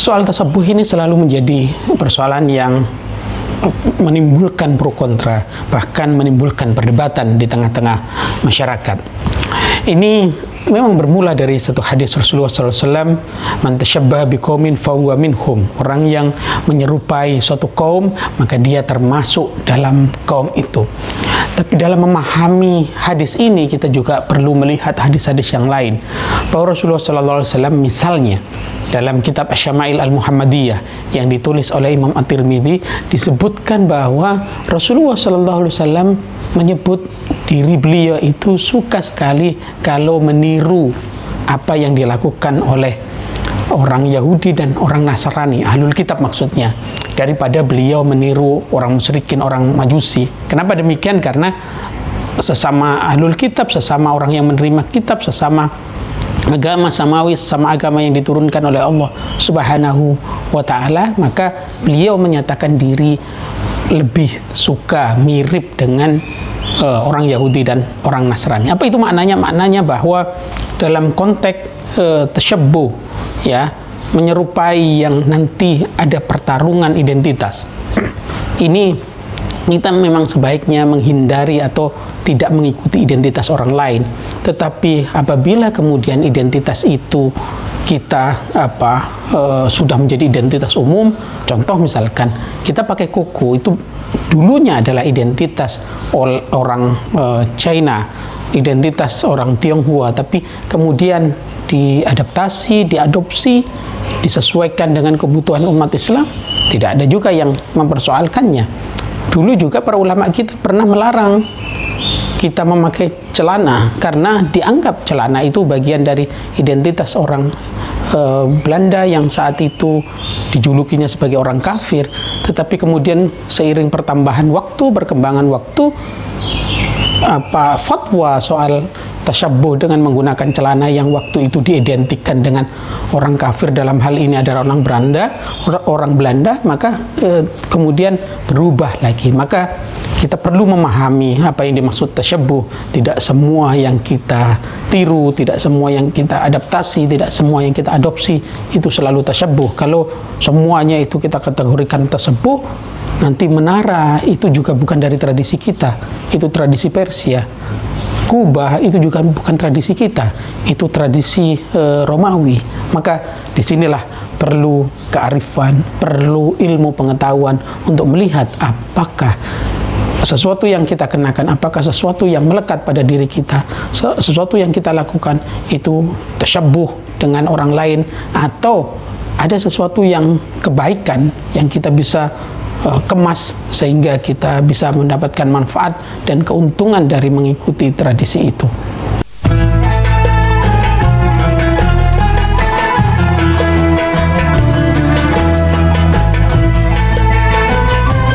soal tasabuh ini selalu menjadi persoalan yang menimbulkan pro kontra, bahkan menimbulkan perdebatan di tengah-tengah masyarakat. Ini memang bermula dari satu hadis Rasulullah SAW man tasyabbah biqaumin fahuwa minhum. Orang yang menyerupai suatu kaum maka dia termasuk dalam kaum itu. Tapi dalam memahami hadis ini kita juga perlu melihat hadis-hadis yang lain. Bahwa Rasulullah SAW misalnya dalam kitab Asyama'il Al-Muhammadiyah yang ditulis oleh Imam At-Tirmidzi disebutkan bahwa Rasulullah SAW menyebut diri beliau itu suka sekali kalau meniru apa yang dilakukan oleh orang Yahudi dan orang Nasrani, ahlul kitab maksudnya, daripada beliau meniru orang musyrikin, orang majusi. Kenapa demikian? Karena sesama ahlul kitab, sesama orang yang menerima kitab, sesama agama samawi sama agama yang diturunkan oleh Allah Subhanahu wa taala maka beliau menyatakan diri lebih suka mirip dengan uh, orang Yahudi dan orang Nasrani. Apa itu maknanya? Maknanya bahwa dalam konteks uh, tersebut ya menyerupai yang nanti ada pertarungan identitas. Ini kita memang sebaiknya menghindari atau tidak mengikuti identitas orang lain. Tetapi apabila kemudian identitas itu kita apa e, sudah menjadi identitas umum, contoh misalkan kita pakai kuku itu dulunya adalah identitas orang e, China, identitas orang Tionghoa, tapi kemudian diadaptasi, diadopsi, disesuaikan dengan kebutuhan umat Islam, tidak ada juga yang mempersoalkannya. Dulu juga para ulama kita pernah melarang kita memakai celana karena dianggap celana itu bagian dari identitas orang uh, Belanda yang saat itu dijulukinya sebagai orang kafir. Tetapi kemudian seiring pertambahan waktu perkembangan waktu apa fatwa soal tasyabuh dengan menggunakan celana yang waktu itu diidentikan dengan orang kafir dalam hal ini adalah orang Belanda, orang Belanda, maka eh, kemudian berubah lagi. Maka kita perlu memahami apa yang dimaksud tasyabuh. Tidak semua yang kita tiru, tidak semua yang kita adaptasi, tidak semua yang kita adopsi itu selalu tasyabuh. Kalau semuanya itu kita kategorikan tasyabuh, nanti menara itu juga bukan dari tradisi kita, itu tradisi Persia. Kubah itu juga bukan tradisi kita, itu tradisi e, Romawi. Maka di sinilah perlu kearifan, perlu ilmu pengetahuan untuk melihat apakah sesuatu yang kita kenakan, apakah sesuatu yang melekat pada diri kita, sesuatu yang kita lakukan itu tersyabuh dengan orang lain atau ada sesuatu yang kebaikan yang kita bisa uh, kemas sehingga kita bisa mendapatkan manfaat dan keuntungan dari mengikuti tradisi itu.